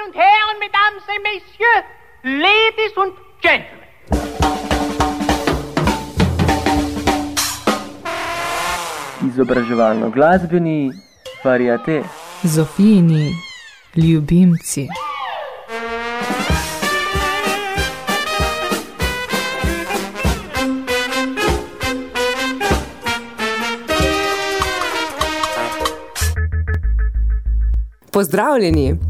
Damen und Herren, Mesdames et Messieurs, Ladies und Gentlemen. Izobraževalno-glasbeni variate. Zofijini ljubimci. Pozdravljeni!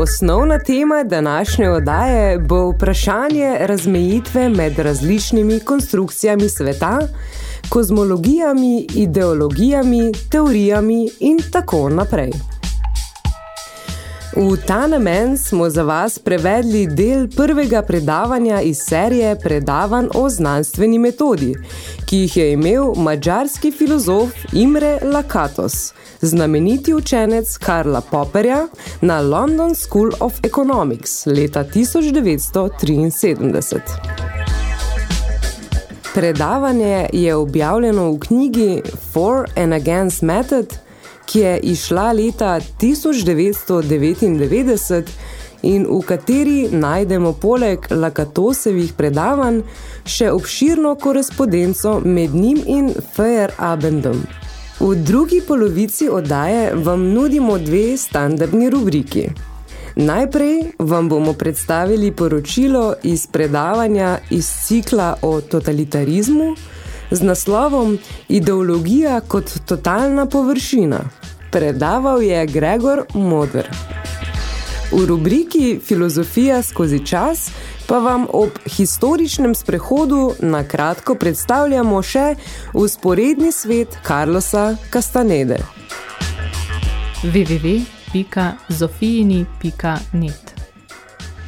Osnovna tema današnje oddaje bo vprašanje razmejitve med različnimi konstrukcijami sveta, kozmologijami, ideologijami, teorijami in tako naprej. V ta namen smo za vas prevedli del prvega predavanja iz serije predavanj o znanstveni metodi, ki jih je imel mađarski filozof Imre Lakatos, znameniti učenec Karla Popperja na London School of Economics leta 1973. Predavanje je objavljeno v knjigi For and Against Method, ki je išla leta 1999 in v kateri najdemo poleg Lakatosevih predavanj še obširno korespondenco med njim in Feyerabendom. V drugi polovici oddaje vam nudimo dve standardni rubriki. Najprej vam bomo predstavili poročilo iz predavanja iz cikla o totalitarizmu z naslovom Ideologija kot totalna površina. Predaval je Gregor Moder. V rubriki Filozofija skozi čas pa vam ob historičnem sprehodu na kratko predstavljamo še usporedni svet Carlosa Castanede. www.zofijini.net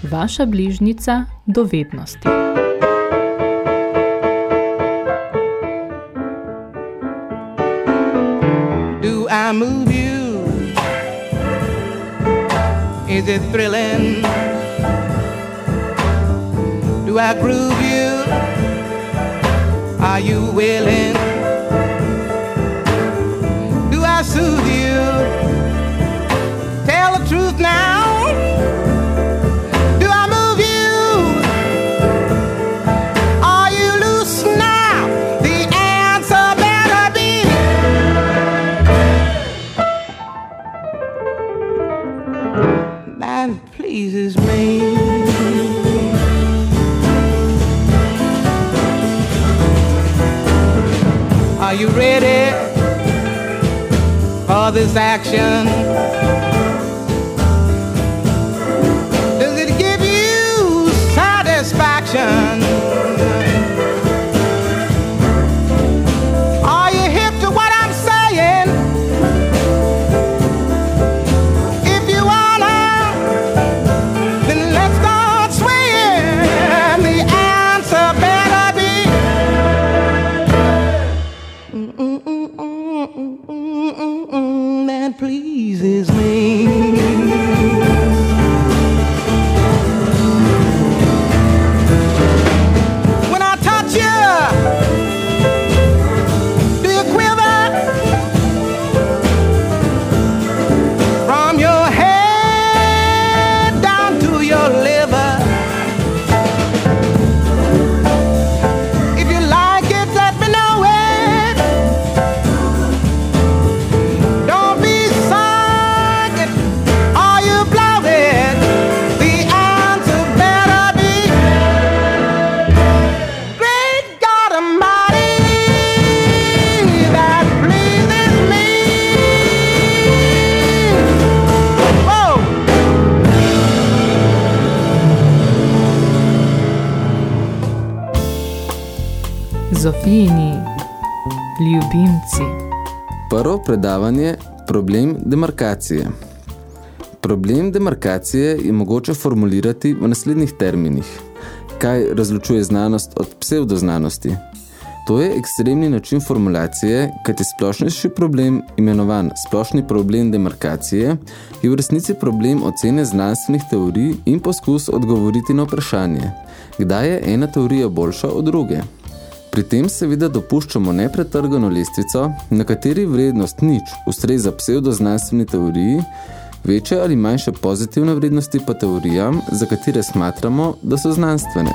Vaša bližnica do I move you? Is it thrilling? Do I groove you? Are you willing? For predavanje Problem demarkacije. Problem demarkacije je mogoče formulirati v naslednjih terminih. Kaj razločuje znanost od psevdoznanosti? To je ekstremni način formulacije, kajti splošnejši problem, imenovan splošni problem demarkacije, je v resnici problem ocene znanstvenih teorij in poskus odgovoriti na vprašanje, kdaj je ena teorija boljša od druge. Pri tem seveda dopuščamo nepretrgano lestvico, na kateri vrednost nič ustreza pseudoznanstveni teoriji večje ali manjše pozitivne vrednosti pa teorijam, za katere smatramo, da so znanstvene.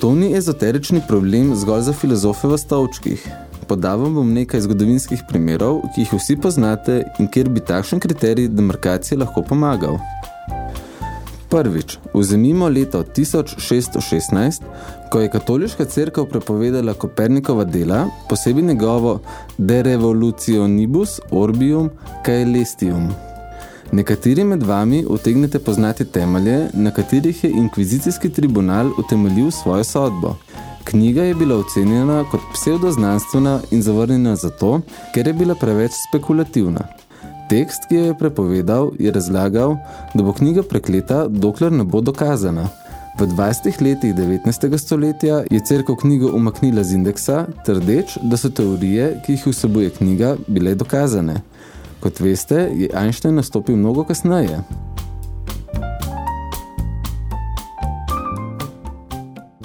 To ni ezoterični problem zgolj za filozofe v stavčkih. Podavam bom nekaj zgodovinskih primerov, ki jih vsi poznate in kjer bi takšen kriterij demarkacije lahko pomagal. Prvič, vzemimo leto 1616, ko je katoliška cerkev prepovedala Kopernikova dela, posebej njegovo De Revolutionibus Orbium Caelestium. Nekateri med vami utegnete poznati temelje, na katerih je inkvizicijski tribunal utemeljil svojo sodbo. Knjiga je bila ocenjena kot pseudoznanstvena in zavrnjena zato, ker je bila preveč spekulativna. Tekst, ki jo je prepovedal, je razlagal, da bo knjiga prekleta, dokler ne bo dokazana. V 20 letih 19. stoletja je cerkev knjigo umaknila z indeksa, trdeč, da so teorije, ki jih vsebuje knjiga, bile dokazane. Kot veste, je Einstein nastopil mnogo kasneje.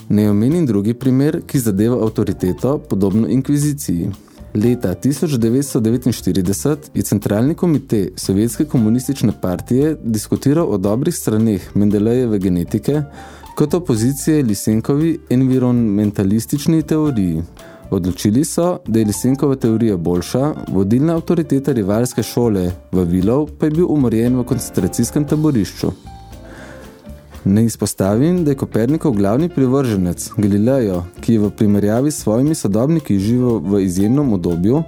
Ne omenim drugi primer, ki zadeva avtoriteto, podobno inkviziciji. Leta 1949 je Centralni komite Sovjetske komunistične partije diskutiral o dobrih straneh Mendelejeve genetike kot opozicije Lisenkovi environmentalistični teoriji. Odločili so, da je Lisenkova teorija boljša, vodilna avtoriteta rivalske šole Vavilov pa je bil umorjen v koncentracijskem taborišču. Ne izpostavim, da je Kopernikov glavni privrženec, Galileo, ki je v primerjavi s svojimi sodobniki živel v izjemnem obdobju,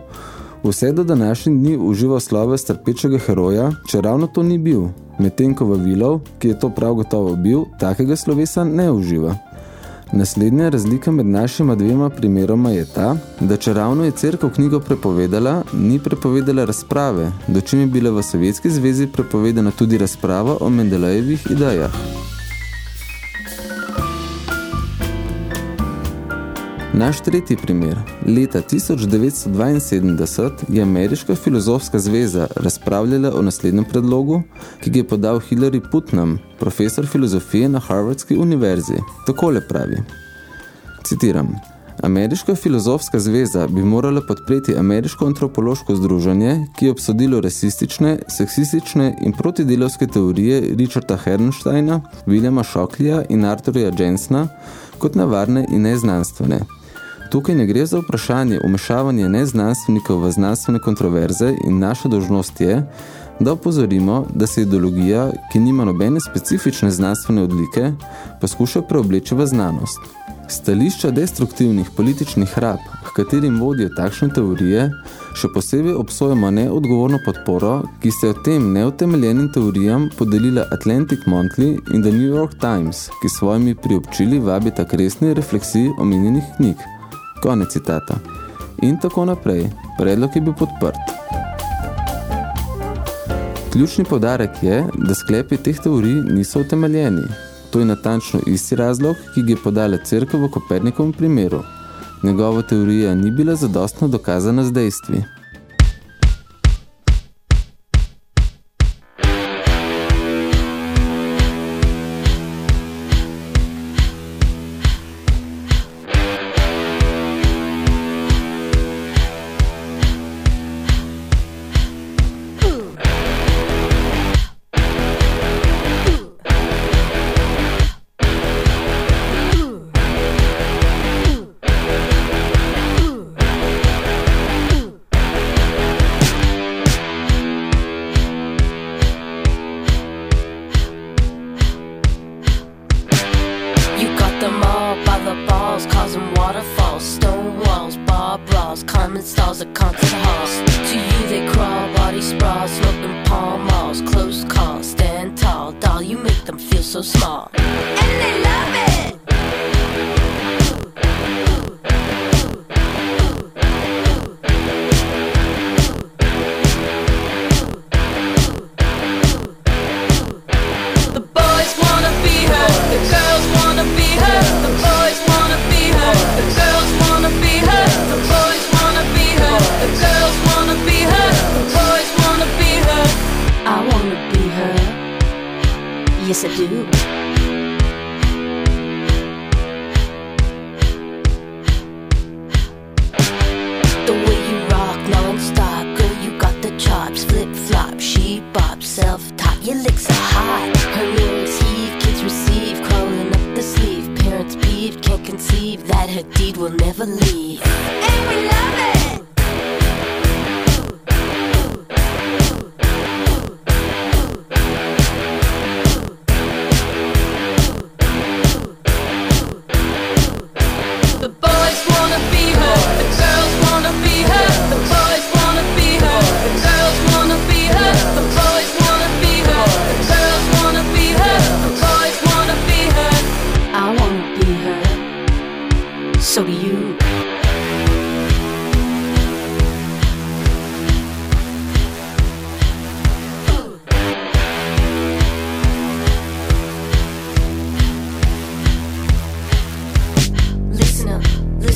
vse do današnjih dni užival slove strpečega heroja, če ravno to ni bil, medtem ko Vavilov, ki je to prav gotovo bil, takega slovesa ne uživa. Naslednja razlika med našima dvema primeroma je ta, da če ravno je cerkev knjigo prepovedala, ni prepovedala razprave, dočim je bila v Sovjetski zvezi prepovedana tudi razprava o Mendelejevih idejah. Naš tretji primer. Leta 1972 je Ameriška filozofska zveza razpravljala o naslednjem predlogu, ki ga je podal Hillary Putnam, profesor filozofije na Harvardski univerzi. Takole pravi. Citiram. Ameriška filozofska zveza bi morala podpreti Ameriško antropološko združenje, ki je obsodilo rasistične, seksistične in protidelovske teorije Richarda Herrensteina, Williama Shockleyja in Arthurja Jensena kot nevarne in neznanstvene. Tukaj ne gre za vprašanje umešavanja neznanstvenikov v znanstvene kontroverze in naša dožnost je, da opozorimo, da se ideologija, ki nima nobene specifične znanstvene odlike, poskuša preobleči v znanost. Stališča destruktivnih političnih rab, k katerim vodijo takšne teorije, še posebej obsojamo neodgovorno podporo, ki ste o tem neutemeljenim teorijam podelila Atlantic Monthly in The New York Times, ki svojimi priobčili vabita k resni refleksiji omenjenih knjig. Konec citata. In tako naprej. Predlog je bil podprt. Ključni podarek je, da sklepi teh teorij niso utemeljeni. To je natančno isti razlog, ki ga je podala cerkev v Kopernikovem primeru. Njegova teorija ni bila zadostno dokazana z dejstvi. Them all by the balls, causing waterfalls, stone walls, bar brawls, climbing stalls at concert halls. To you they crawl, body sprawl, smoking palm malls, close calls, stand tall, doll, you make them feel so small. And they love it!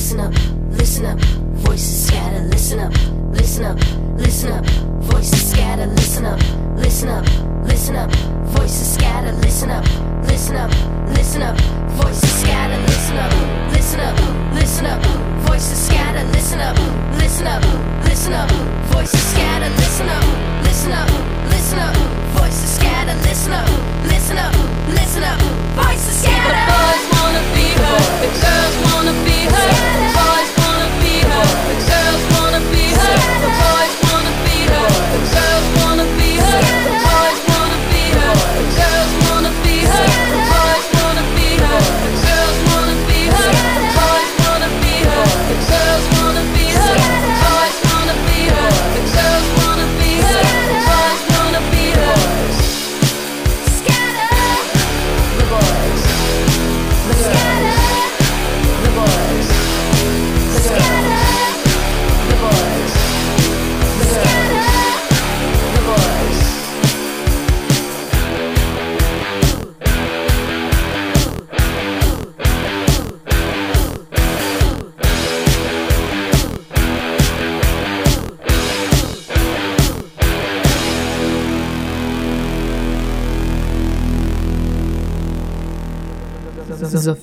Listen up, listen up. Voices scatter, listen up, listen up, listen up. Voices scatter, listen up, listen up, listen up. Voices scatter, listen up, listen up, listen up. Voices scatter, listen up, listen up, listen up. Voices scatter, listen up, listen up, listen up. Voices scatter, listen up, listen up, listen up. Voices scatter, listen up, listen up, listen up. Voices scatter. Girls wanna be her,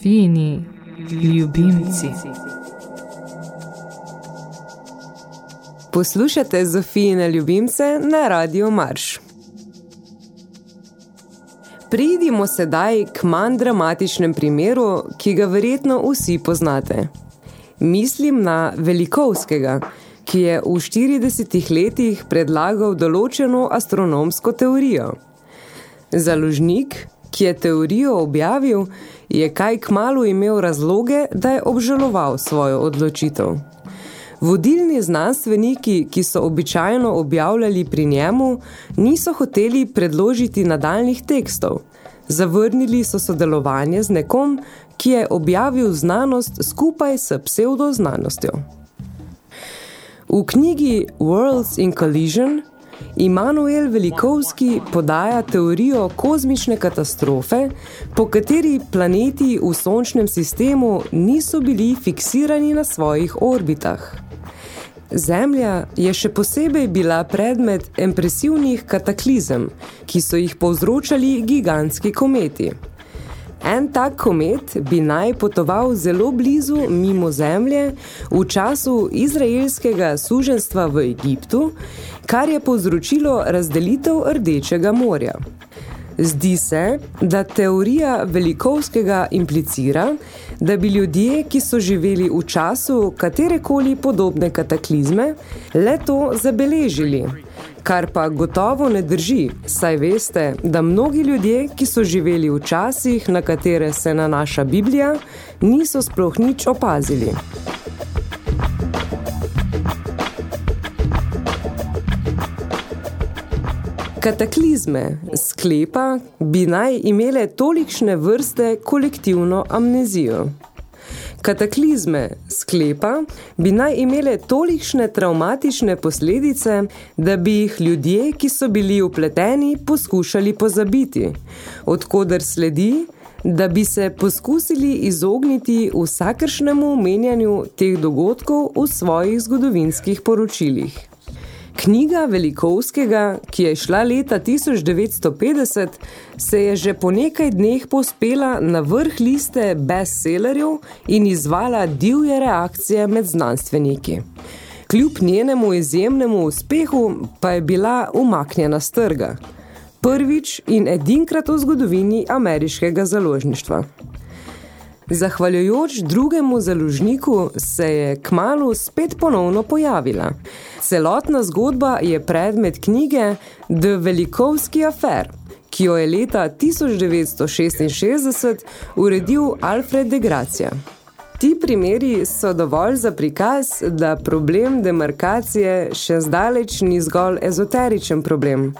Zofijini ljubimci. Poslušate Zofijine ljubimce na Radio Marš. Pridimo sedaj k manj dramatičnem primeru, ki ga verjetno vsi poznate. Mislim na Velikovskega, ki je v 40 letih predlagal določeno astronomsko teorijo. Založnik, ki je teorijo objavil, je kaj kmalu imel razloge, da je obžaloval svojo odločitev. Vodilni znanstveniki, ki so običajno objavljali pri njemu, niso hoteli predložiti nadaljnih tekstov. Zavrnili so sodelovanje z nekom, ki je objavil znanost skupaj s pseudoznanostjo. V knjigi Worlds in Collision Immanuel Velikovski podaja teorijo kozmične katastrofe, po kateri planeti v sončnem sistemu niso bili fiksirani na svojih orbitah. Zemlja je še posebej bila predmet impresivnih kataklizem, ki so jih povzročali gigantski kometi. En tak komet bi naj potoval zelo blizu mimo Zemlje v času izraelskega suženstva v Egiptu, kar je povzročilo razdelitev Rdečega morja. Zdi se, da teorija Velikovskega implicira, da bi ljudje, ki so živeli v času katerekoli podobne kataklizme, le to zabeležili, kar pa gotovo ne drži, saj veste, da mnogi ljudje, ki so živeli v časih, na katere se nanaša Biblija, niso sploh nič opazili. Kataklizme sklepa bi naj imele tolikšne vrste kolektivno amnezijo. Kataklizme sklepa bi naj imele tolikšne traumatične posledice, da bi jih ljudje, ki so bili upleteni, poskušali pozabiti, odkoder sledi, da bi se poskusili izogniti vsakršnemu omenjanju teh dogodkov v svojih zgodovinskih poročilih. Knjiga Velikovskega, ki je šla leta 1950, se je že po nekaj dneh pospela na vrh liste bestsellerjev in izvala divje reakcije med znanstveniki. Kljub njenemu izjemnemu uspehu pa je bila umaknjena z trga. Prvič in edinkrat v zgodovini ameriškega založništva. Zahvaljujoč drugemu založniku se je kmalu spet ponovno pojavila. Celotna zgodba je predmet knjige The Velikovski afer, ki jo je leta 1966 uredil Alfred de Gracia. Ti primeri so dovolj za prikaz, da problem demarkacije še zdaleč ni zgolj ezoteričen problem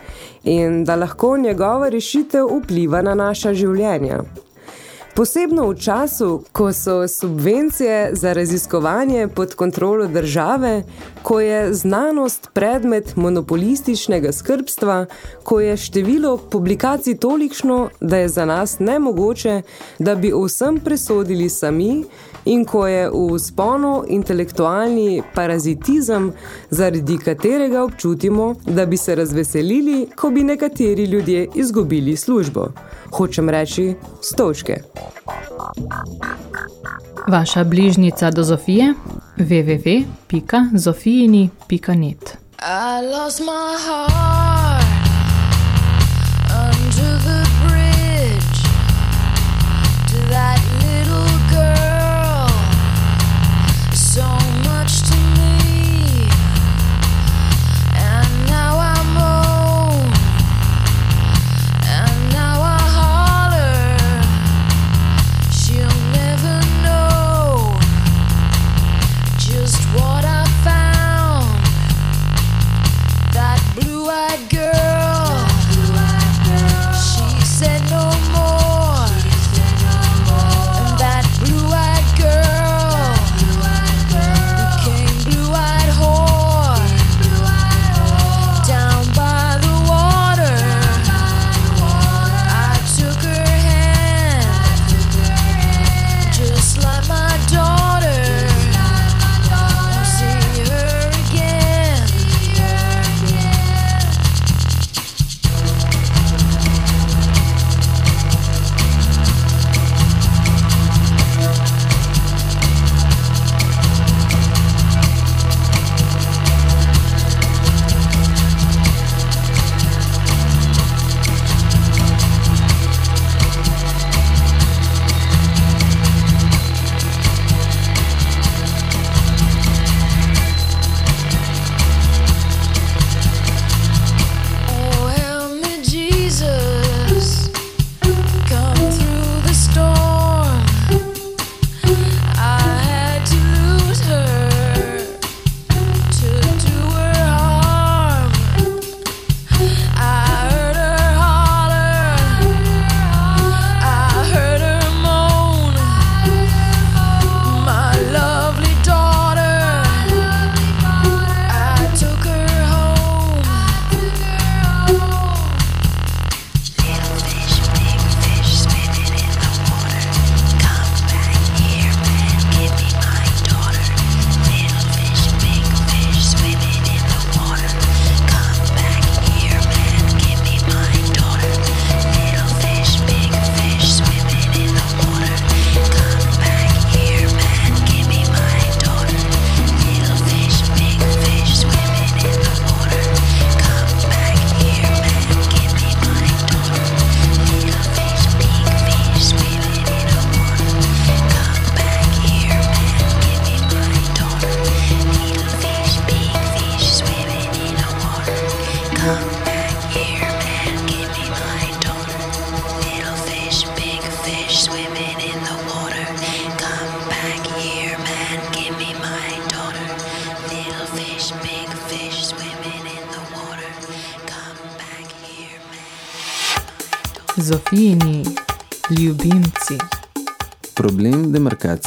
in da lahko njegova rešitev vpliva na naša življenja. Posebno v času, ko so subvencije za raziskovanje pod kontrolo države, ko je znanost predmet monopolističnega skrbstva, ko je število publikacij tolikšno, da je za nas nemogoče, da bi vsem presodili sami in ko je v sponu intelektualni parazitizem, zaradi katerega občutimo, da bi se razveselili, ko bi nekateri ljudje izgubili službo. Hočem reči, stočke. Vaša bližnica do Zofije www.zofijini.net I lost my heart under the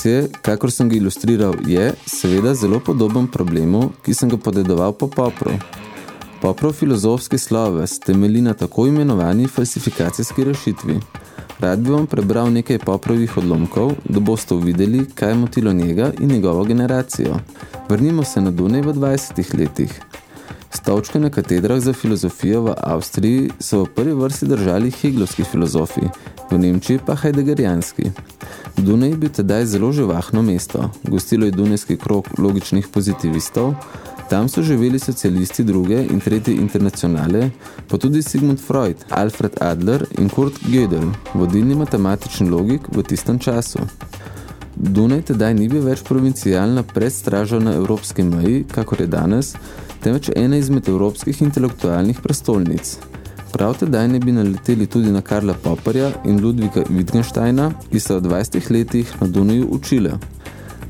demarkacije, kakor sem ga ilustriral, je seveda zelo podoben problemu, ki sem ga podedoval po Popru. Poprov filozofski sloves temelji na tako imenovani falsifikacijski rešitvi. Rad bi vam prebral nekaj Poprovih odlomkov, da boste uvideli, kaj je motilo njega in njegovo generacijo. Vrnimo se na Dunaj v 20 letih. Stavčke na katedrah za filozofijo v Avstriji so v prvi vrsti držali heglovski filozofi, v Nemčiji pa heidegerijanski. Dunaj je bil tedaj zelo živahno mesto. Gostilo je Dunajski krok logičnih pozitivistov, tam so živeli socialisti druge in tretje internacionale, pa tudi Sigmund Freud, Alfred Adler in Kurt Gödel, vodilni matematični logik v tistem času. Dunaj tedaj ni bil več provincialna predstraža na evropski meji, kakor je danes, temveč ena izmed evropskih intelektualnih prestolnic. Prav tedaj ne bi naleteli tudi na Karla Popperja in Ludvika Wittgensteina, ki so v 20 letih na Dunaju učile.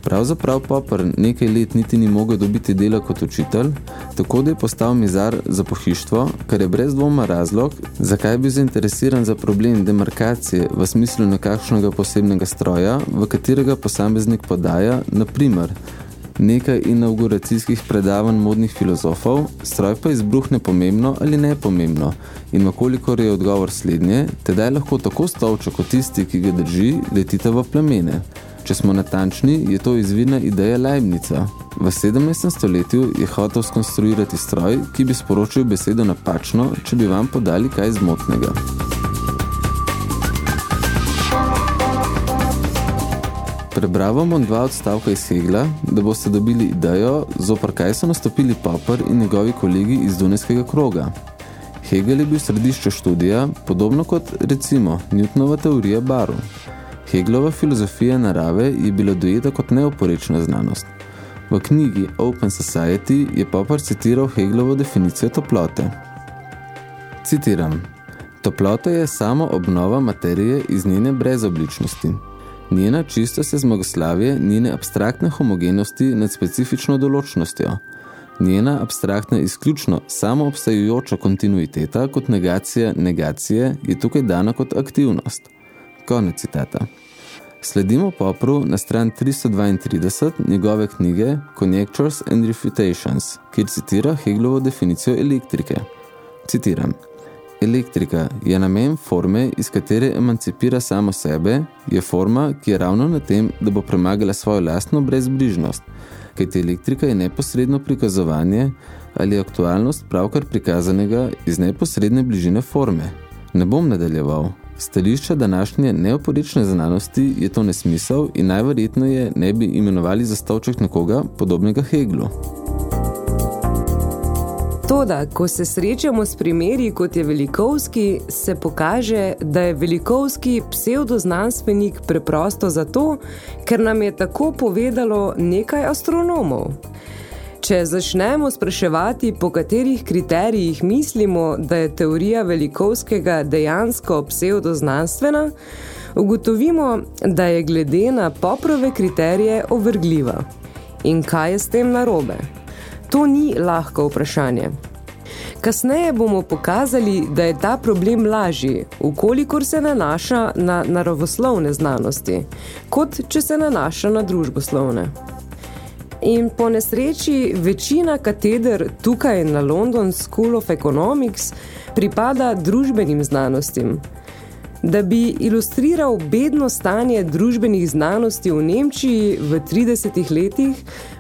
Pravzaprav Popper nekaj let niti ni mogel dobiti dela kot učitelj, tako da je postal mizar za pohištvo, kar je brez dvoma razlog, zakaj je bil zainteresiran za problem demarkacije v smislu nekakšnega posebnega stroja, v katerega posameznik podaja, na primer, nekaj inauguracijskih predavanj modnih filozofov, stroj pa izbruhne pomembno ali nepomembno in vkolikor je odgovor slednje, tedaj lahko tako stolčo kot tisti, ki ga drži, letita v plemene. Če smo natančni, je to izvirna ideja Leibnica. V 17. stoletju je hotel skonstruirati stroj, ki bi sporočil besedo napačno, če bi vam podali kaj zmotnega. Prebravam bom dva odstavka iz Hegla, da boste dobili idejo, zopr kaj so nastopili Popper in njegovi kolegi iz Dunajskega kroga. Hegel je bil središče študija, podobno kot, recimo, Newtonova teorija baru. Heglova filozofija narave je bila dojeta kot neoporečna znanost. V knjigi Open Society je Popper citiral Heglovo definicijo toplote. Citiram. Toplota je samo obnova materije iz njene brezobličnosti. Njena čisto se zmagoslavje, njene abstraktne homogenosti nad specifično določnostjo. Njena abstraktna izključno samoobstajujoča kontinuiteta kot negacija negacije je tukaj dana kot aktivnost. Konec citata. Sledimo Popru na stran 332 njegove knjige Conjectures and Refutations, kjer citira Heglovo definicijo elektrike. Citiram. Elektrika je namen forme, iz katere emancipira samo sebe, je forma, ki je ravno na tem, da bo premagala svojo lastno brezbližnost, kajti elektrika je neposredno prikazovanje ali aktualnost pravkar prikazanega iz neposredne bližine forme. Ne bom nadaljeval. Stališča današnje neoporečne znanosti je to nesmisel in najverjetneje ne bi imenovali za stavček nekoga podobnega Heglu. Toda, ko se srečamo s primeri, kot je Velikovski, se pokaže, da je Velikovski pseudoznanstvenik preprosto zato, ker nam je tako povedalo nekaj astronomov. Če začnemo spraševati, po katerih kriterijih mislimo, da je teorija Velikovskega dejansko pseudoznanstvena, ugotovimo, da je glede na poprove kriterije ovrgljiva. In kaj je s tem narobe? To ni lahko vprašanje. Kasneje bomo pokazali, da je ta problem lažji, ukolikor se nanaša na naravoslovne znanosti, kot če se nanaša na družboslovne. In po nesreči večina kateder tukaj na London School of Economics pripada družbenim znanostim. Da bi ilustriral bedno stanje družbenih znanosti v Nemčiji v 30 letih,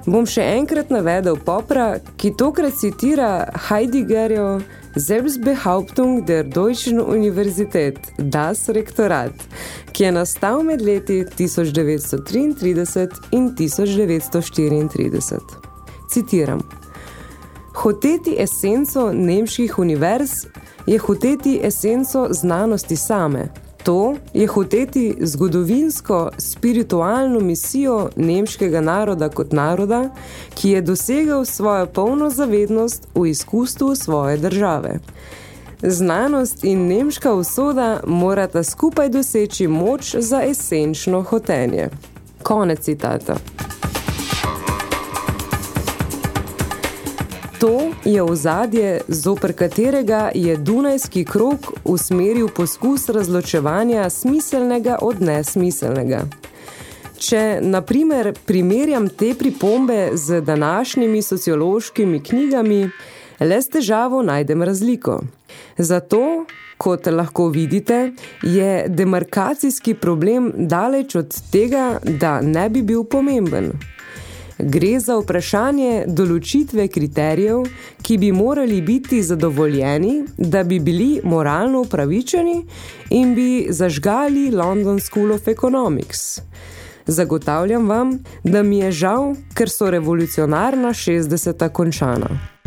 bom še enkrat navedel Popra, ki tokrat citira Heideggerjo Selbstbehauptung der Deutschen Universität, das Rektorat, ki je nastal med leti 1933 in 1934. Citiram. Hoteti esenco nemških univerz je hoteti esenco znanosti same. To je hoteti zgodovinsko, spiritualno misijo nemškega naroda kot naroda, ki je dosegal svojo polno zavednost v izkustvu svoje države. Znanost in nemška usoda morata skupaj doseči moč za esenčno hotenje. Konec citata. To je ozadje, zoper katerega je Dunajski krok usmeril poskus razločevanja smiselnega od nesmiselnega. Če, na primer, primerjam te pripombe z današnjimi sociološkimi knjigami, le s težavo najdem razliko. Zato, kot lahko vidite, je demarkacijski problem daleč od tega, da ne bi bil pomemben. Gre za vprašanje določitve kriterijev, ki bi morali biti zadovoljeni, da bi bili moralno upravičeni in bi zažgali London School of Economics. Zagotavljam vam, da mi je žal, ker so revolucionarna 60. končana.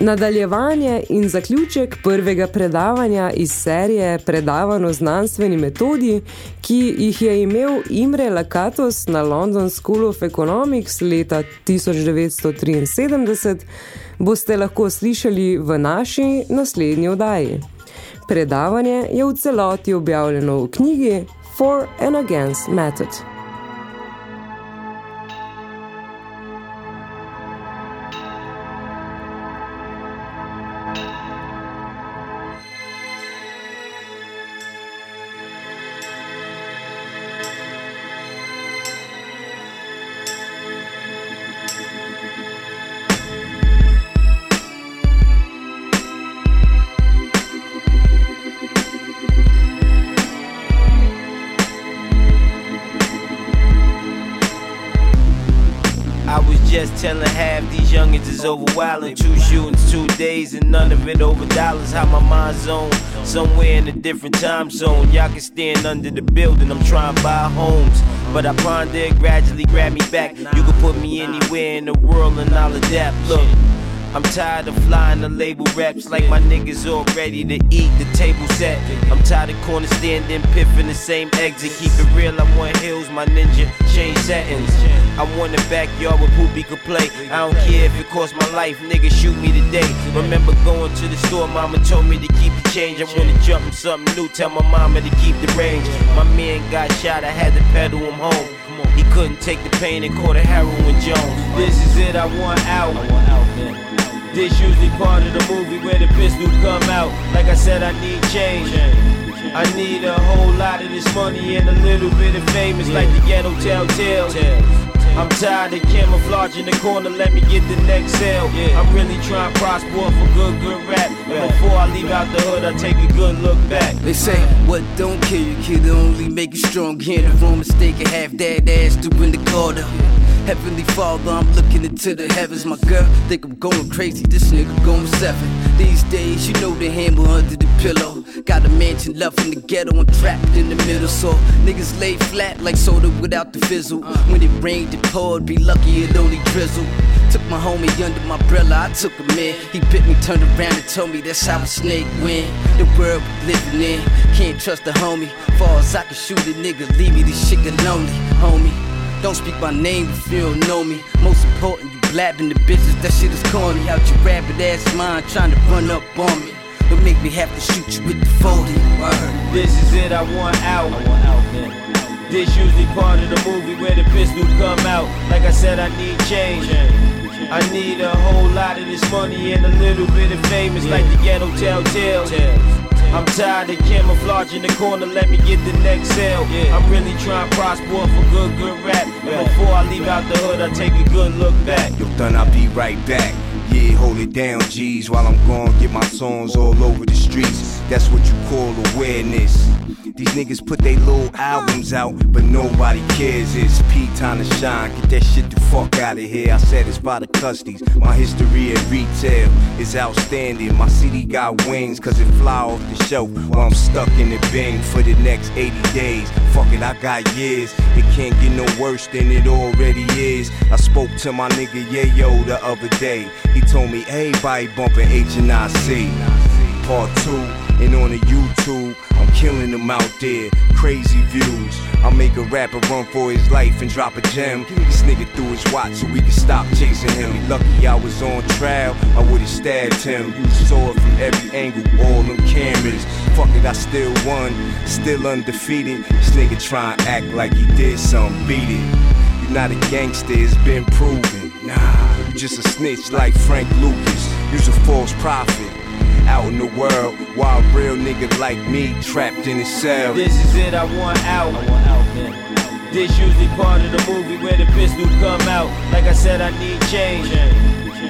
Nadaljevanje in zaključek prvega predavanja iz serije Predavano znanstveni metodi, ki jih je imel Imre Lakatos na London School of Economics leta 1973, boste lahko slišali v naši naslednji oddaji. Predavanje je v celoti objavljeno v knjigi For and Against Method. Is over. Two shootings, two days, and none of it over dollars. How my mind's zone somewhere in a different time zone. Y'all can stand under the building. I'm trying to buy homes, but I ponder gradually grab me back. You can put me anywhere in the world and I'll adapt. Look. I'm tired of flying the label reps like my niggas all ready to eat the table set. I'm tired of corner standing, piffing the same exit. Keep it real, I want hills, my ninja, change settings. I want a backyard where Poopy could play. I don't care if it costs my life, nigga, shoot me today. Remember going to the store, mama told me to keep the change. I wanna jump in something new, tell my mama to keep the range. My man got shot, I had to pedal him home. He couldn't take the pain and caught a heroin Jones. This is it, I want out. I want out, man. This usually part of the movie where the pistol come out. Like I said, I need change. I need a whole lot of this money and a little bit of fame. It's like the ghetto telltale. I'm tired of camouflage in the corner, let me get the next sale. I'm really trying to prosper for good, good rap. And before I leave out the hood, I take a good look back. They say, what don't kill you, kid, only make you strong. The wrong mistake and half that ass doing the quarter. Heavenly Father, I'm looking into the heavens. My girl think I'm going crazy. This nigga going seven. These days, you know the hammer under the pillow. Got a mansion love in the ghetto and trapped in the middle. So niggas lay flat like soda without the fizzle. Uh. When it rained, it poured. Be lucky it only drizzle. Took my homie under my umbrella, I took him in. He bit me, turned around and told me that's how a snake win. The world we living in, can't trust a homie. Far as I can shoot a nigga, leave me this shit lonely, homie. Don't speak my name if you don't know me. Most important, you blabbing the bitches, that shit is corny. Out your rabbit ass mind trying to run up on me. Don't make me have to shoot you with the 40. Word. This is it, I want out. I want out, man. This usually part of the movie where the pistol come out. Like I said, I need change. I need a whole lot of this money and a little bit of fame. It's like the ghetto telltale. I'm tired of camouflage in the corner, let me get the next sale. I'm really trying to prosper for good, good rap. And before I leave out the hood, I take a good look back. Yo, done, I'll be right back. Yeah, hold it down, G's, while I'm gone. Get my songs all over the streets. That's what you call awareness. These niggas put they little albums out, but nobody cares. It's P time to shine. Get that shit the fuck out of here. I said it's by the custies. My history at retail is outstanding. My city got wings, cause it fly off the shelf while I'm stuck in the bin for the next 80 days. Fuck it, I got years. It can't get no worse than it already is. I spoke to my nigga Yayo the other day. He told me everybody bumping H and I C. Part two, and on the YouTube, I'm killing them out there. Crazy views. I make a rapper run for his life and drop a gem. This nigga threw his watch so we could stop chasing him. He lucky I was on trial, I would've stabbed him. You saw it from every angle, all them cameras. Fuck it, I still won, still undefeated. This nigga try and act like he did something, beat it. You're not a gangster, it's been proven. Nah, just a snitch like Frank Lucas. You's a false prophet. Out in the world, while real nigga like me trapped in a cell. This is it, I want out. I want out, man. This usually part of the movie where the pistol come out. Like I said, I need change.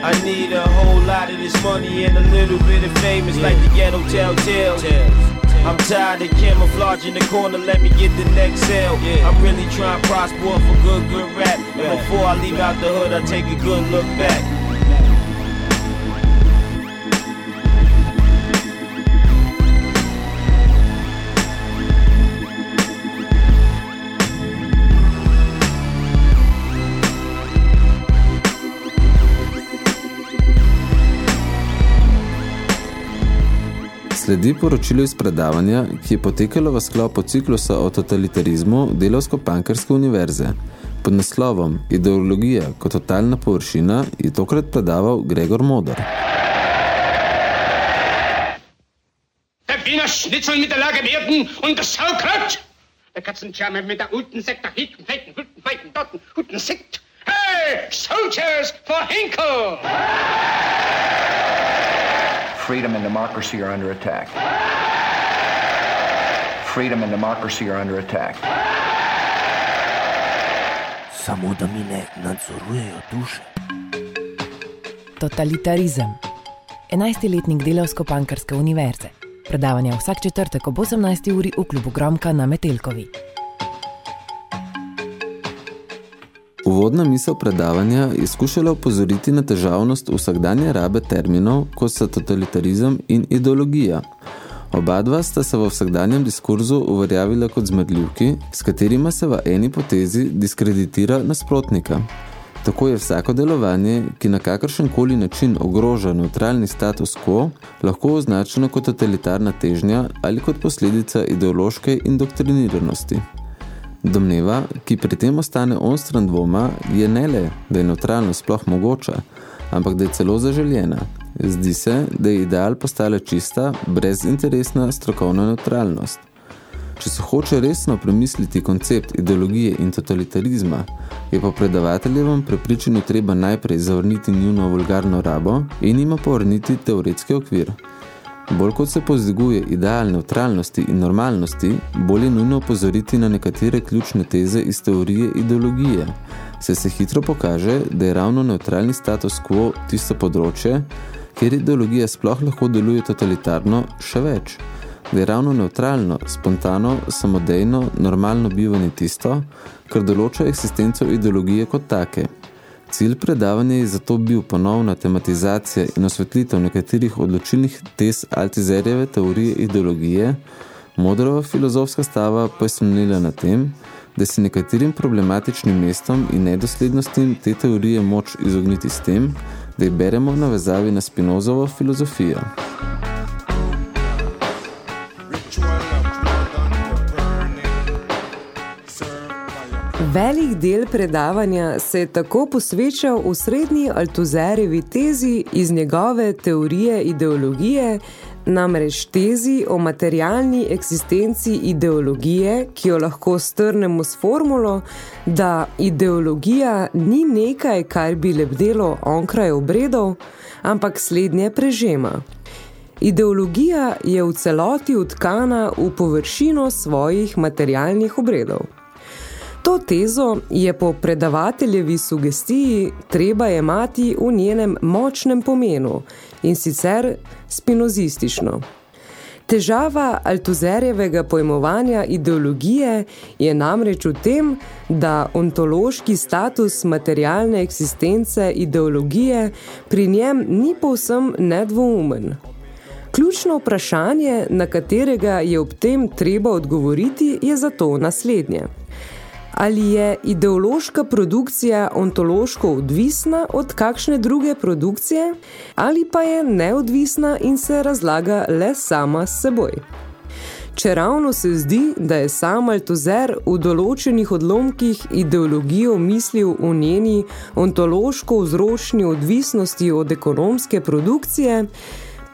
I need a whole lot of this money and a little bit of fame. It's like the ghetto telltale. I'm tired of camouflage in the corner, let me get the next sale. I'm really trying to prosper a good, good rap. And before I leave out the hood, I take a good look back. Sledi poročilo iz predavanja, ki je potekalo v sklopu ciklusa o totalitarizmu Delovsko-Pankerske univerze. Pod naslovom Ideologija kot totalna površina je tokrat predaval Gregor Modar. Der Wiener Schnitzel mit der Lage werden und das Sauerkraut. Der Katzenscharme mit der guten Sekt, der Hinten, Feiten, guten Feiten, Dotten, guten Sekt. Hey, Soldiers for Hinkel! Freedom and democracy are under attack. Freedom and democracy are under attack. Samo da mi ne nadzorujejo duše. Totalitarizem. 11-letnik Delavsko-Pankarske univerze. Predavanja vsak četrtek ob 18. uri v klubu Gromka na Metelkovi. Uvodna misel predavanja je skušala upozoriti na težavnost vsakdanje rabe terminov, kot sta totalitarizem in ideologija. Oba dva sta se v vsakdanjem diskurzu uverjavila kot zmedljivki, s katerima se v eni potezi diskreditira nasprotnika. Tako je vsako delovanje, ki na kakršen koli način ogroža neutralni status quo, lahko označeno kot totalitarna težnja ali kot posledica ideološke indoktriniranosti. Domneva, ki pri tem ostane onstran dvoma, je ne le, da je neutralnost sploh mogoča, ampak da je celo zaželjena. Zdi se, da je ideal postala čista, brezinteresna strokovna neutralnost. Če se hoče resno premisliti koncept ideologije in totalitarizma, je po predavateljevem prepričanju treba najprej zavrniti njuno vulgarno rabo in ima povrniti teoretski okvir. Bolj kot se pozdiguje ideal neutralnosti in normalnosti, bolj je nujno opozoriti na nekatere ključne teze iz teorije ideologije, se se hitro pokaže, da je ravno neutralni status quo tisto področje, kjer ideologija sploh lahko deluje totalitarno, še več, da je ravno neutralno, spontano, samodejno, normalno bivanje tisto, kar določa eksistenco ideologije kot take. Cilj predavanja je zato bil ponovna tematizacija in osvetlitev nekaterih odločilnih tez Altizerjeve teorije ideologije, modrova filozofska stava pa je slonila na tem, da se nekaterim problematičnim mestom in nedoslednostim te teorije moč izogniti s tem, da jih beremo na vezavi na Spinozovo filozofijo. Velik del predavanja se je tako posvečal v srednji Altuzerjevi tezi iz njegove teorije ideologije, namreč tezi o materialni eksistenci ideologije, ki jo lahko strnemo s formulo, da ideologija ni nekaj, kar bi lebdelo onkraj obredov, ampak slednje prežema. Ideologija je v celoti utkana v površino svojih materialnih obredov. To tezo je po predavateljevi sugestiji treba jemati v njenem močnem pomenu in sicer spinozistično. Težava Altuzerjevega pojmovanja ideologije je namreč v tem, da ontološki status materialne eksistence ideologije pri njem ni povsem nedvoumen. Ključno vprašanje, na katerega je ob tem treba odgovoriti, je zato naslednje. Ali je ideološka produkcija ontološko odvisna od kakšne druge produkcije, ali pa je neodvisna in se razlaga le sama s seboj? Če ravno se zdi, da je sam Altuzer v določenih odlomkih ideologijo mislil v njeni ontološko vzročni odvisnosti od ekonomske produkcije,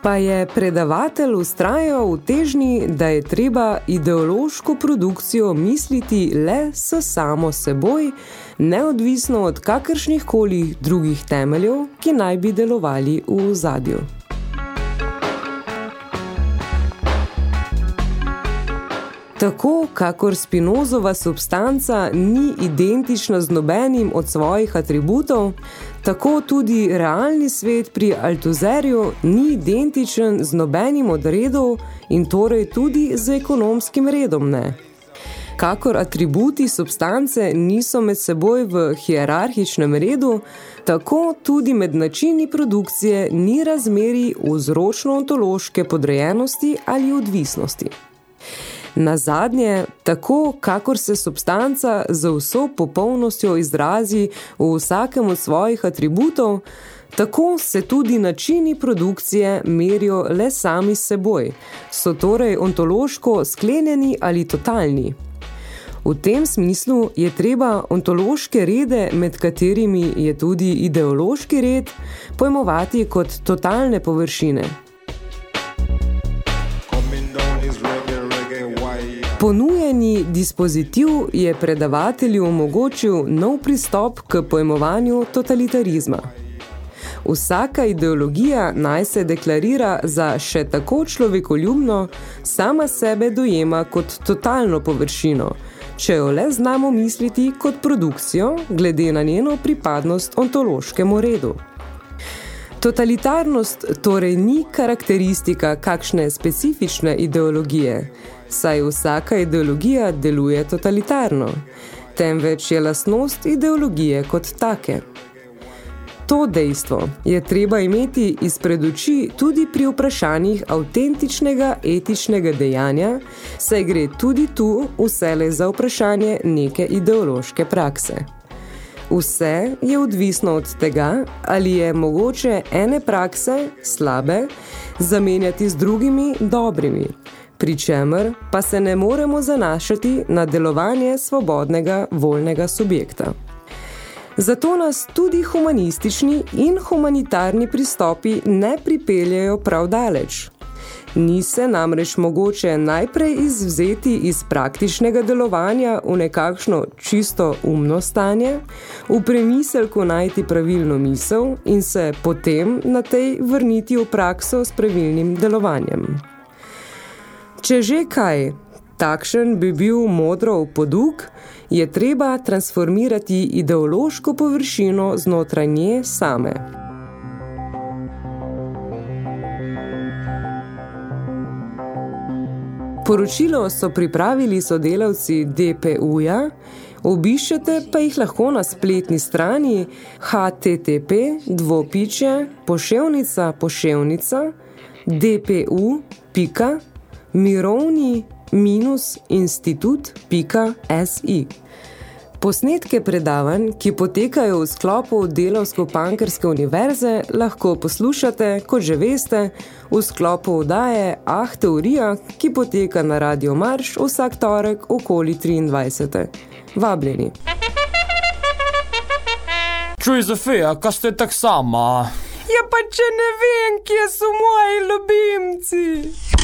pa je predavatelj ustrajal v težnji, da je treba ideološko produkcijo misliti le s samo seboj, neodvisno od kakršnih koli drugih temeljev, ki naj bi delovali v zadju. Tako, kakor Spinozova substanca ni identična z nobenim od svojih atributov, tako tudi realni svet pri Altuzerju ni identičen z nobenim od redov in torej tudi z ekonomskim redom ne. Kakor atributi substance niso med seboj v hierarhičnem redu, tako tudi med načini produkcije ni razmeri vzročno-ontološke podrejenosti ali odvisnosti. Na zadnje, tako kakor se substanca za vso popolnostjo izrazi v vsakem od svojih atributov, tako se tudi načini produkcije merijo le sami s seboj, so torej ontološko sklenjeni ali totalni. V tem smislu je treba ontološke rede, med katerimi je tudi ideološki red, pojmovati kot totalne površine. Ponujeni dispozitiv je predavatelju omogočil nov pristop k pojmovanju totalitarizma. Vsaka ideologija naj se deklarira za še tako človekoljubno, sama sebe dojema kot totalno površino, če jo le znamo misliti kot produkcijo, glede na njeno pripadnost ontološkemu redu. Totalitarnost torej ni karakteristika kakšne specifične ideologije, saj vsaka ideologija deluje totalitarno, temveč je lastnost ideologije kot take. To dejstvo je treba imeti izpred oči tudi pri vprašanjih avtentičnega etičnega dejanja, saj gre tudi tu vsele za vprašanje neke ideološke prakse. Vse je odvisno od tega, ali je mogoče ene prakse, slabe, zamenjati z drugimi dobrimi, pri čemer pa se ne moremo zanašati na delovanje svobodnega voljnega subjekta. Zato nas tudi humanistični in humanitarni pristopi ne pripeljajo prav daleč. Ni se namreč mogoče najprej izvzeti iz praktičnega delovanja v nekakšno čisto umno stanje, v premiselku najti pravilno misel in se potem na tej vrniti v prakso s pravilnim delovanjem. Če že kaj, takšen bi bil modrov poduk, je treba transformirati ideološko površino znotraj nje same. Poročilo so pripravili sodelavci DPU-ja, obiščete pa jih lahko na spletni strani http dvopiče poševnica poševnica dpu.mirovni minus institut.si. Posnetke predavanj, ki potekajo v sklopu Delovsko-Pankerske univerze, lahko poslušate, kot že veste, v sklopu vdaje Ah Teorija, ki poteka na Radio Marš vsak torek okoli 23. Vabljeni. Čuj, Zofija, kaj ste tak sama? Ja pa če ne vem, kje so moji ljubimci.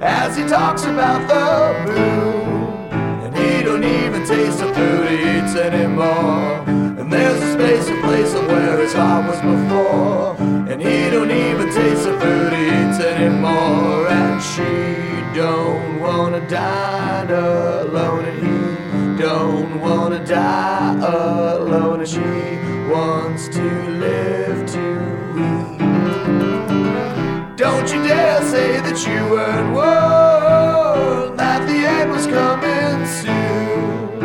as he talks about the moon. And he don't even taste the food he eats anymore. And there's a space, a place of where his heart was before. And he don't even taste the food he eats anymore. And she don't wanna die alone. And he don't wanna die alone. And she wants to live to eat. Don't you dare say that you weren't warned that the end was coming soon.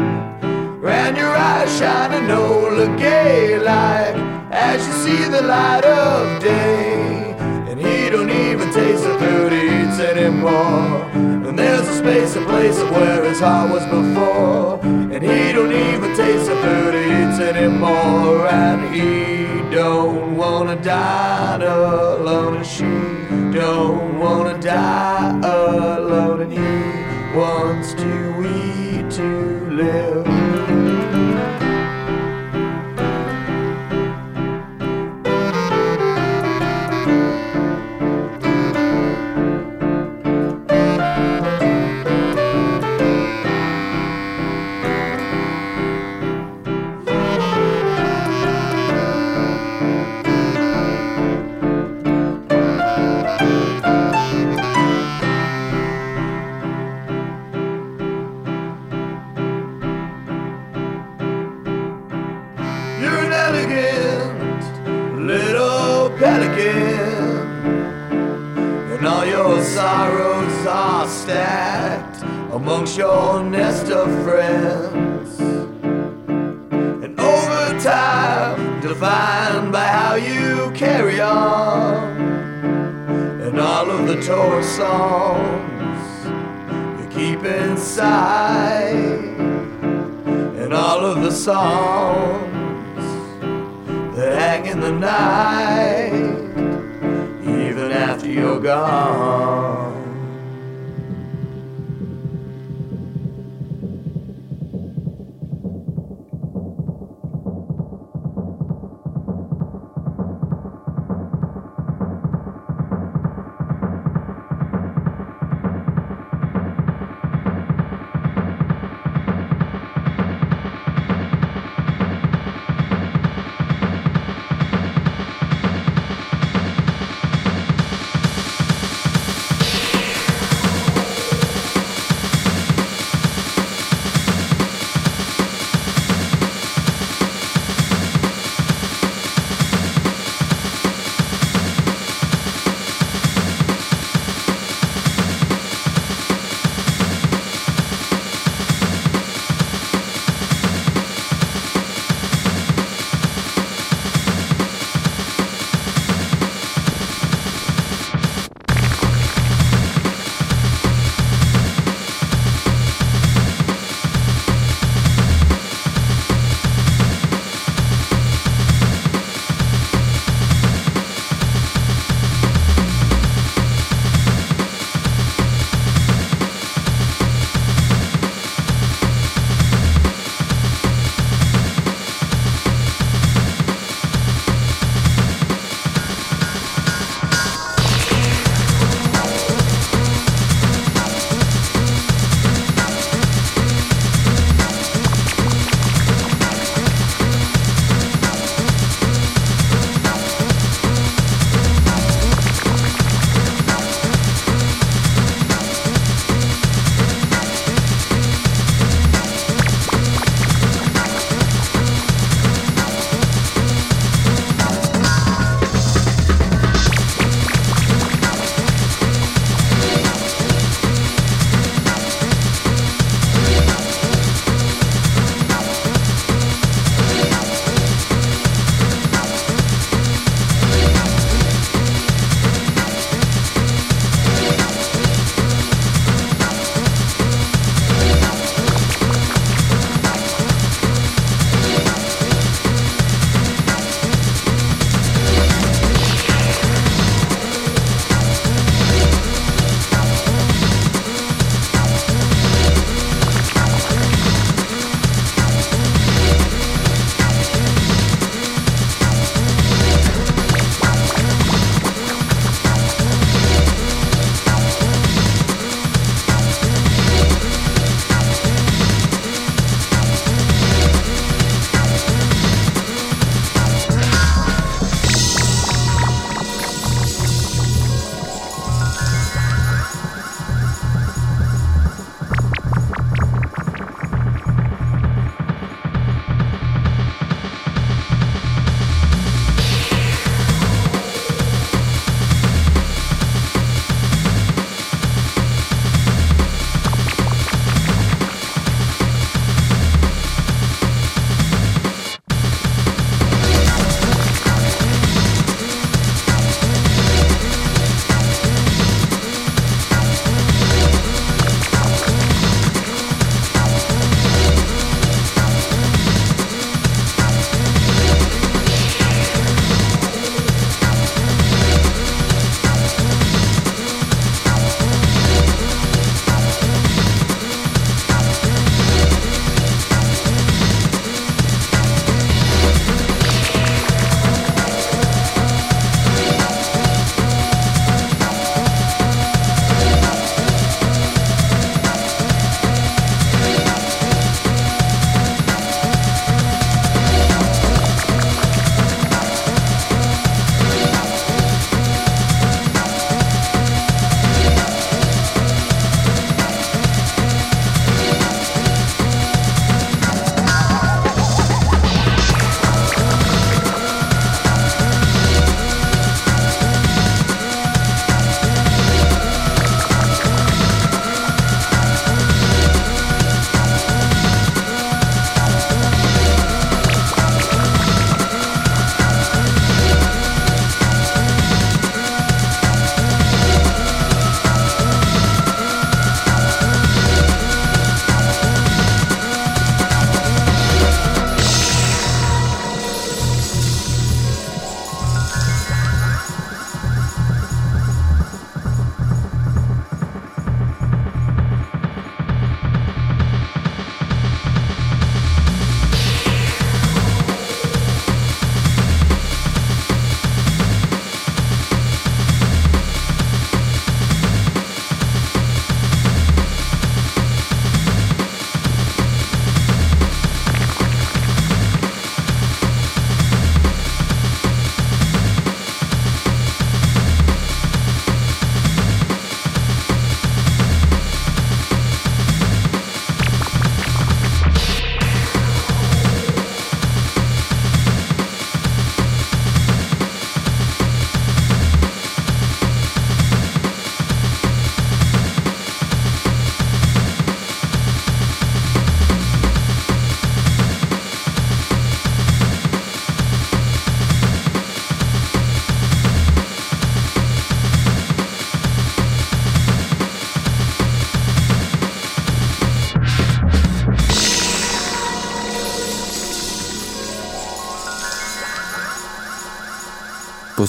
And your eyes shine a Nola gay like as you see the light of day. And he don't even taste the food he eats anymore. And there's a space, a place of where his heart was before. And he don't even taste the food he eats anymore. And he don't wanna die alone. And she don't wanna die alone. And he wants to eat to live. Pelican, and all your sorrows are stacked amongst your nest of friends. And over time, defined by how you carry on, and all of the torch songs you keep inside and all of the songs that hang in the night, you're gone.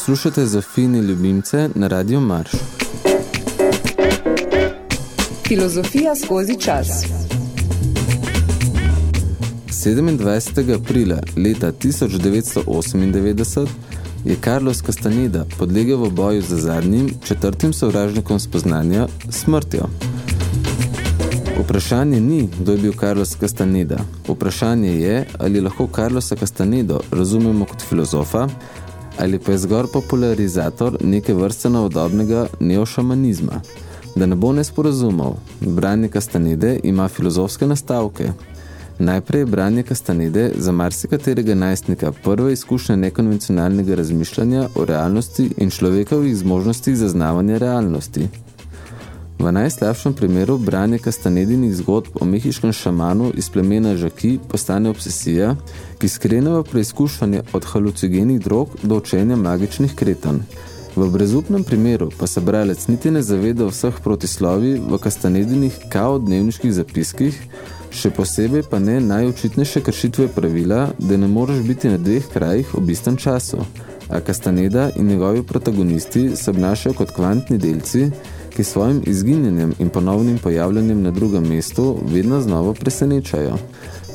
Poslušate Zofini ljubimce na Radio Marš. Filozofija skozi čas. 27. aprila leta 1998 je Carlos Castaneda podlegel v boju za zadnjim, četrtim sovražnikom spoznanja, smrtjo. Vprašanje ni, kdo je bil Carlos Castaneda. Vprašanje je, ali lahko Carlosa Castanedo razumemo kot filozofa, ali pa je zgor popularizator neke vrste novodobnega neošamanizma. Da ne bo nesporazumov, branje Castanede ima filozofske nastavke. Najprej je branje Castanede za marsikaterega najstnika prva izkušnja nekonvencionalnega razmišljanja o realnosti in človekovih zmožnostih zaznavanja realnosti. V najslabšem primeru branje Castanedinih zgodb o mehiškem šamanu iz plemena Žaki postane obsesija, ki skrene v preizkušanje od halucigenih drog do učenja magičnih kretanj. V brezupnem primeru pa se bralec niti ne zaveda vseh protislovi v Castanedinih kao dnevniških zapiskih, še posebej pa ne najočitnejše kršitve pravila, da ne moreš biti na dveh krajih ob istem času, a Castaneda in njegovi protagonisti se obnašajo kot kvantni delci, ki svojim izginjenjem in ponovnim pojavljanjem na drugem mestu vedno znova presenečajo.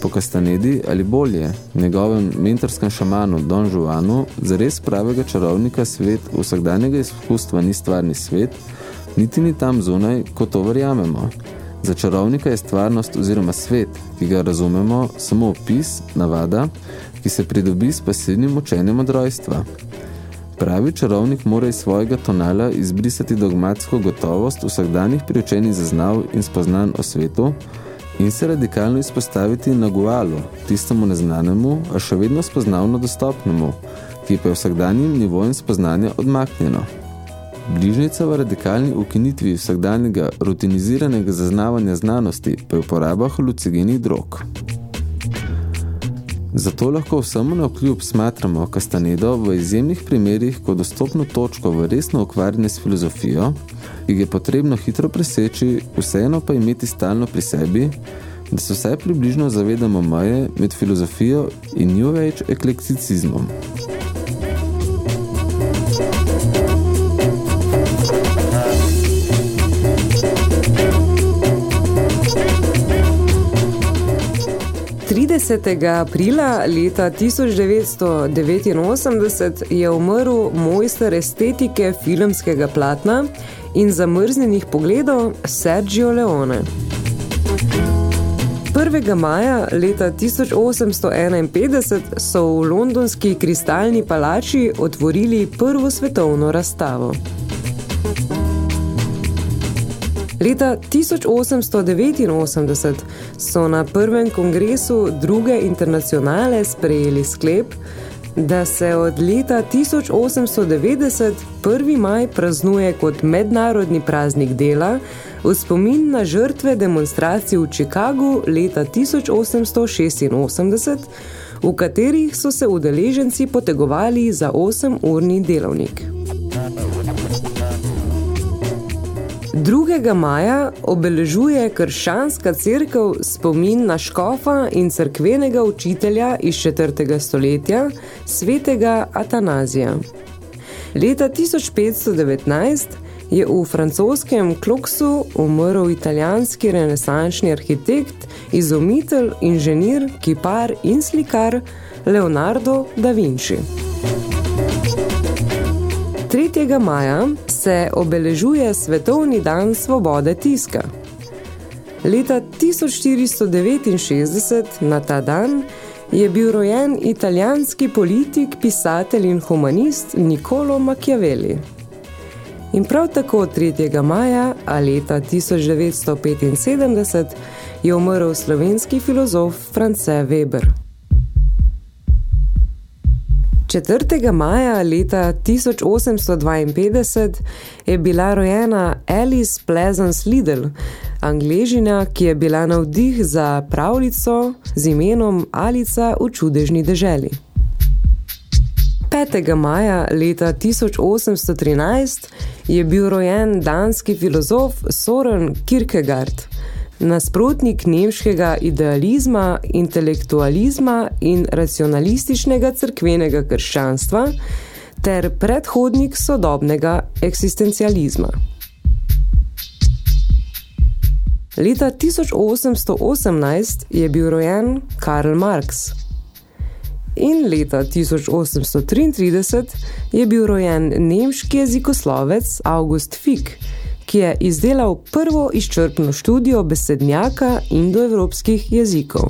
Po Castanedi ali bolje, njegovem mentorskem šamanu Don Juanu, zares pravega čarovnika svet vsakdanjega izkustva ni stvarni svet, niti ni tam zunaj, kot to verjamemo. Za čarovnika je stvarnost oziroma svet, ki ga razumemo, samo opis, navada, ki se pridobi s pasivnim učenjem od rojstva. Pravi čarovnik mora iz svojega tonala izbrisati dogmatsko gotovost vsakdanjih priučenih zaznav in spoznan o svetu in se radikalno izpostaviti na gualu, tistemu neznanemu, a še vedno spoznavno dostopnemu, ki pa je vsakdanjim nivojem spoznanja odmaknjeno. Bližnica v radikalni ukinitvi vsakdanjega rutiniziranega zaznavanja znanosti pa je uporaba halucigenih drog. Zato lahko vsemu na vkljub smatramo Castanedo v izjemnih primerih kot dostopno točko v resno ukvarjanje s filozofijo, ki je potrebno hitro preseči, vseeno pa imeti stalno pri sebi, da se vsaj približno zavedamo meje med filozofijo in New Age eklekticizmom. Aprila leta 1989 je umrl mojster estetike filmskega platna in zamrznjenih pogledov Sergio Leone. 1. maja leta 1851 so v londonski kristalni palači otvorili prvo svetovno razstavo. Leta 1889 so na prvem kongresu druge internacionale sprejeli sklep, da se od leta 1890 1. maj praznuje kot mednarodni praznik dela v spomin na žrtve demonstracij v Chicagu leta 1886, v katerih so se udeleženci potegovali za 8-urni delovnik. 2. maja obeležuje krščanska cerkev spomin na škofa in cerkvenega učitelja iz 4. stoletja, svetega Atanazija. Leta 1519 je v francoskem Kloksu umrl italijanski renesančni arhitekt, izumitelj, inženir, kipar in slikar Leonardo da Vinci. 3. maja se obeležuje Svetovni dan svobode tiska. Leta 1469 na ta dan je bil rojen italijanski politik, pisatelj in humanist Niccolo Machiavelli. In prav tako 3. maja a leta 1975 je umrl slovenski filozof France Weber. 4. maja leta 1852 je bila rojena Alice Pleasance Liddell, angležina, ki je bila navdih za pravljico z imenom Alica v čudežni deželi. 5. maja leta 1813 je bil rojen danski filozof Soren Kierkegaard, nasprotnik nemškega idealizma, intelektualizma in racionalističnega cerkvenega krščanstva ter predhodnik sodobnega eksistencializma. Leta 1818 je bil rojen Karl Marx. In leta 1833 je bil rojen nemški jezikoslovec August Fick, ki je izdelal prvo izčrpno študijo besednjaka indoevropskih jezikov.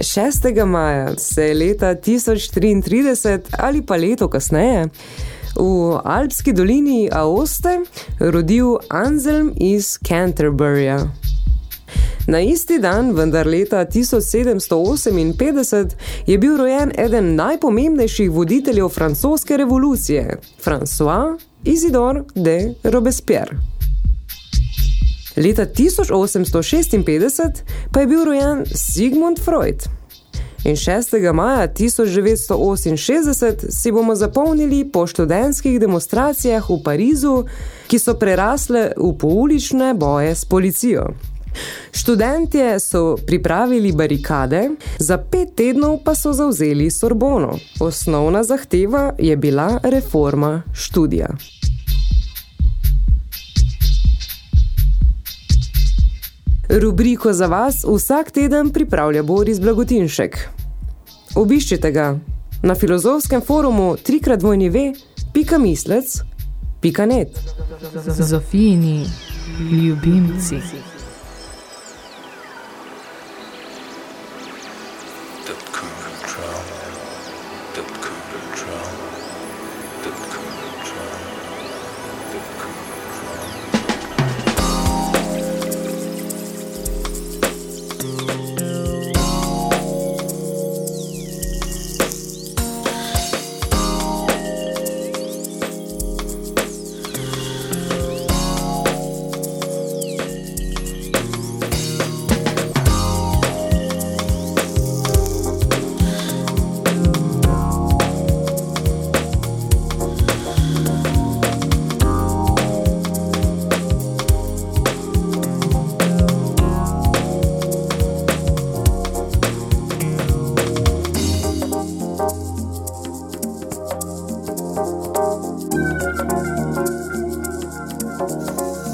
6. maja se je leta 1033 ali pa leto kasneje v Alpski dolini Aoste rodil Anselm iz Canterburyja. Na isti dan, vendar leta 1758, je bil rojen eden najpomembnejših voditeljev francoske revolucije, François Isidore de Robespierre. Leta 1856 pa je bil rojen Sigmund Freud. In 6. maja 1968 si bomo zapomnili po študentskih demonstracijah v Parizu, ki so prerasle v poulične boje s policijo. Študentje so pripravili barikade, za pet tednov pa so zauzeli Sorbono. Osnovna zahteva je bila reforma študija. Rubriko za vas vsak teden pripravlja Boris Blagotinšek. Obiščite ga na filozofskem forumu trikratvojnive.mislec.net Zofijini ljubimci. Música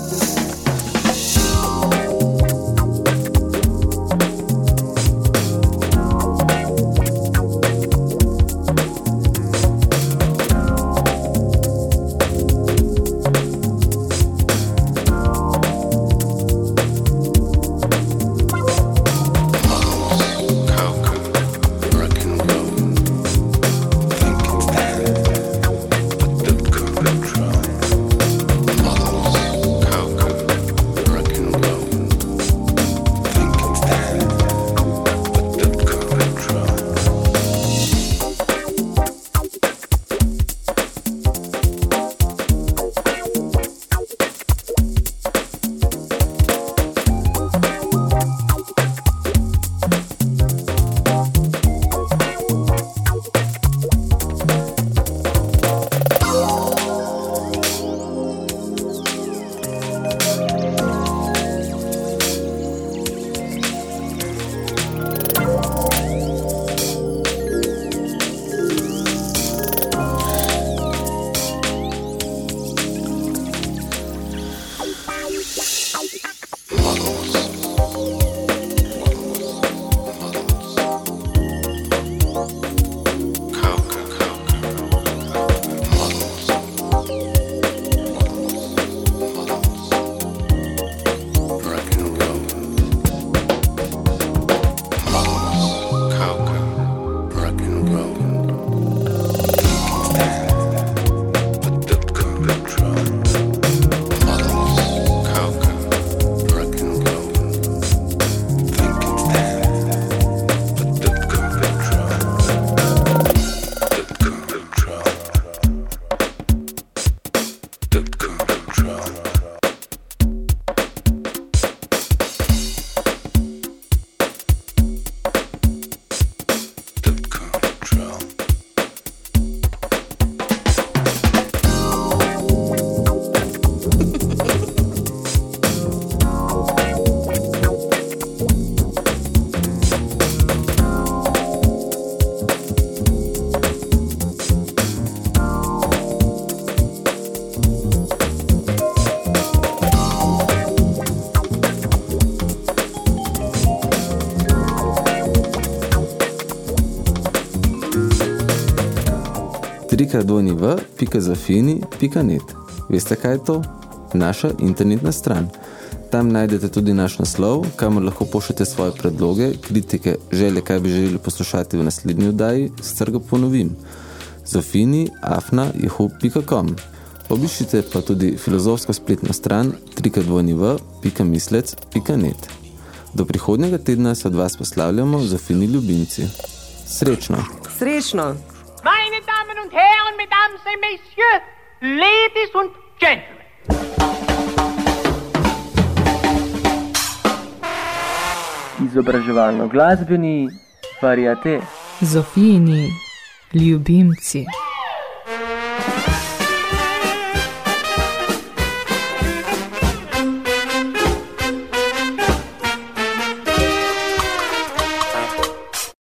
www.zafini.net Veste, kaj je to? Naša internetna stran. Tam najdete tudi naš naslov, kamor lahko pošljete svoje predloge, kritike, želje, kaj bi želeli poslušati v naslednji oddaji, sicer ga ponovim. zofini.afna.yahoo.com Obiščite pa tudi filozofsko spletno stran www.mislec.net Do prihodnjega tedna se od vas poslavljamo Zofini ljubimci. Srečno! Srečno! Et Messieurs, Ladies und Gentlemen. Izobraževalno glasbeni variate. Zofijini ljubimci.